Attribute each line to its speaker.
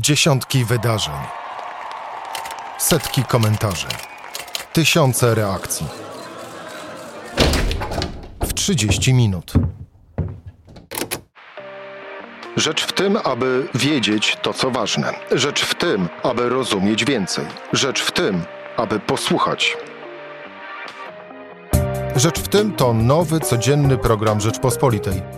Speaker 1: Dziesiątki wydarzeń, setki komentarzy, tysiące reakcji. W 30 minut. Rzecz w tym, aby wiedzieć to, co ważne. Rzecz w tym, aby rozumieć więcej. Rzecz w tym, aby posłuchać. Rzecz w tym to nowy, codzienny program Rzeczpospolitej.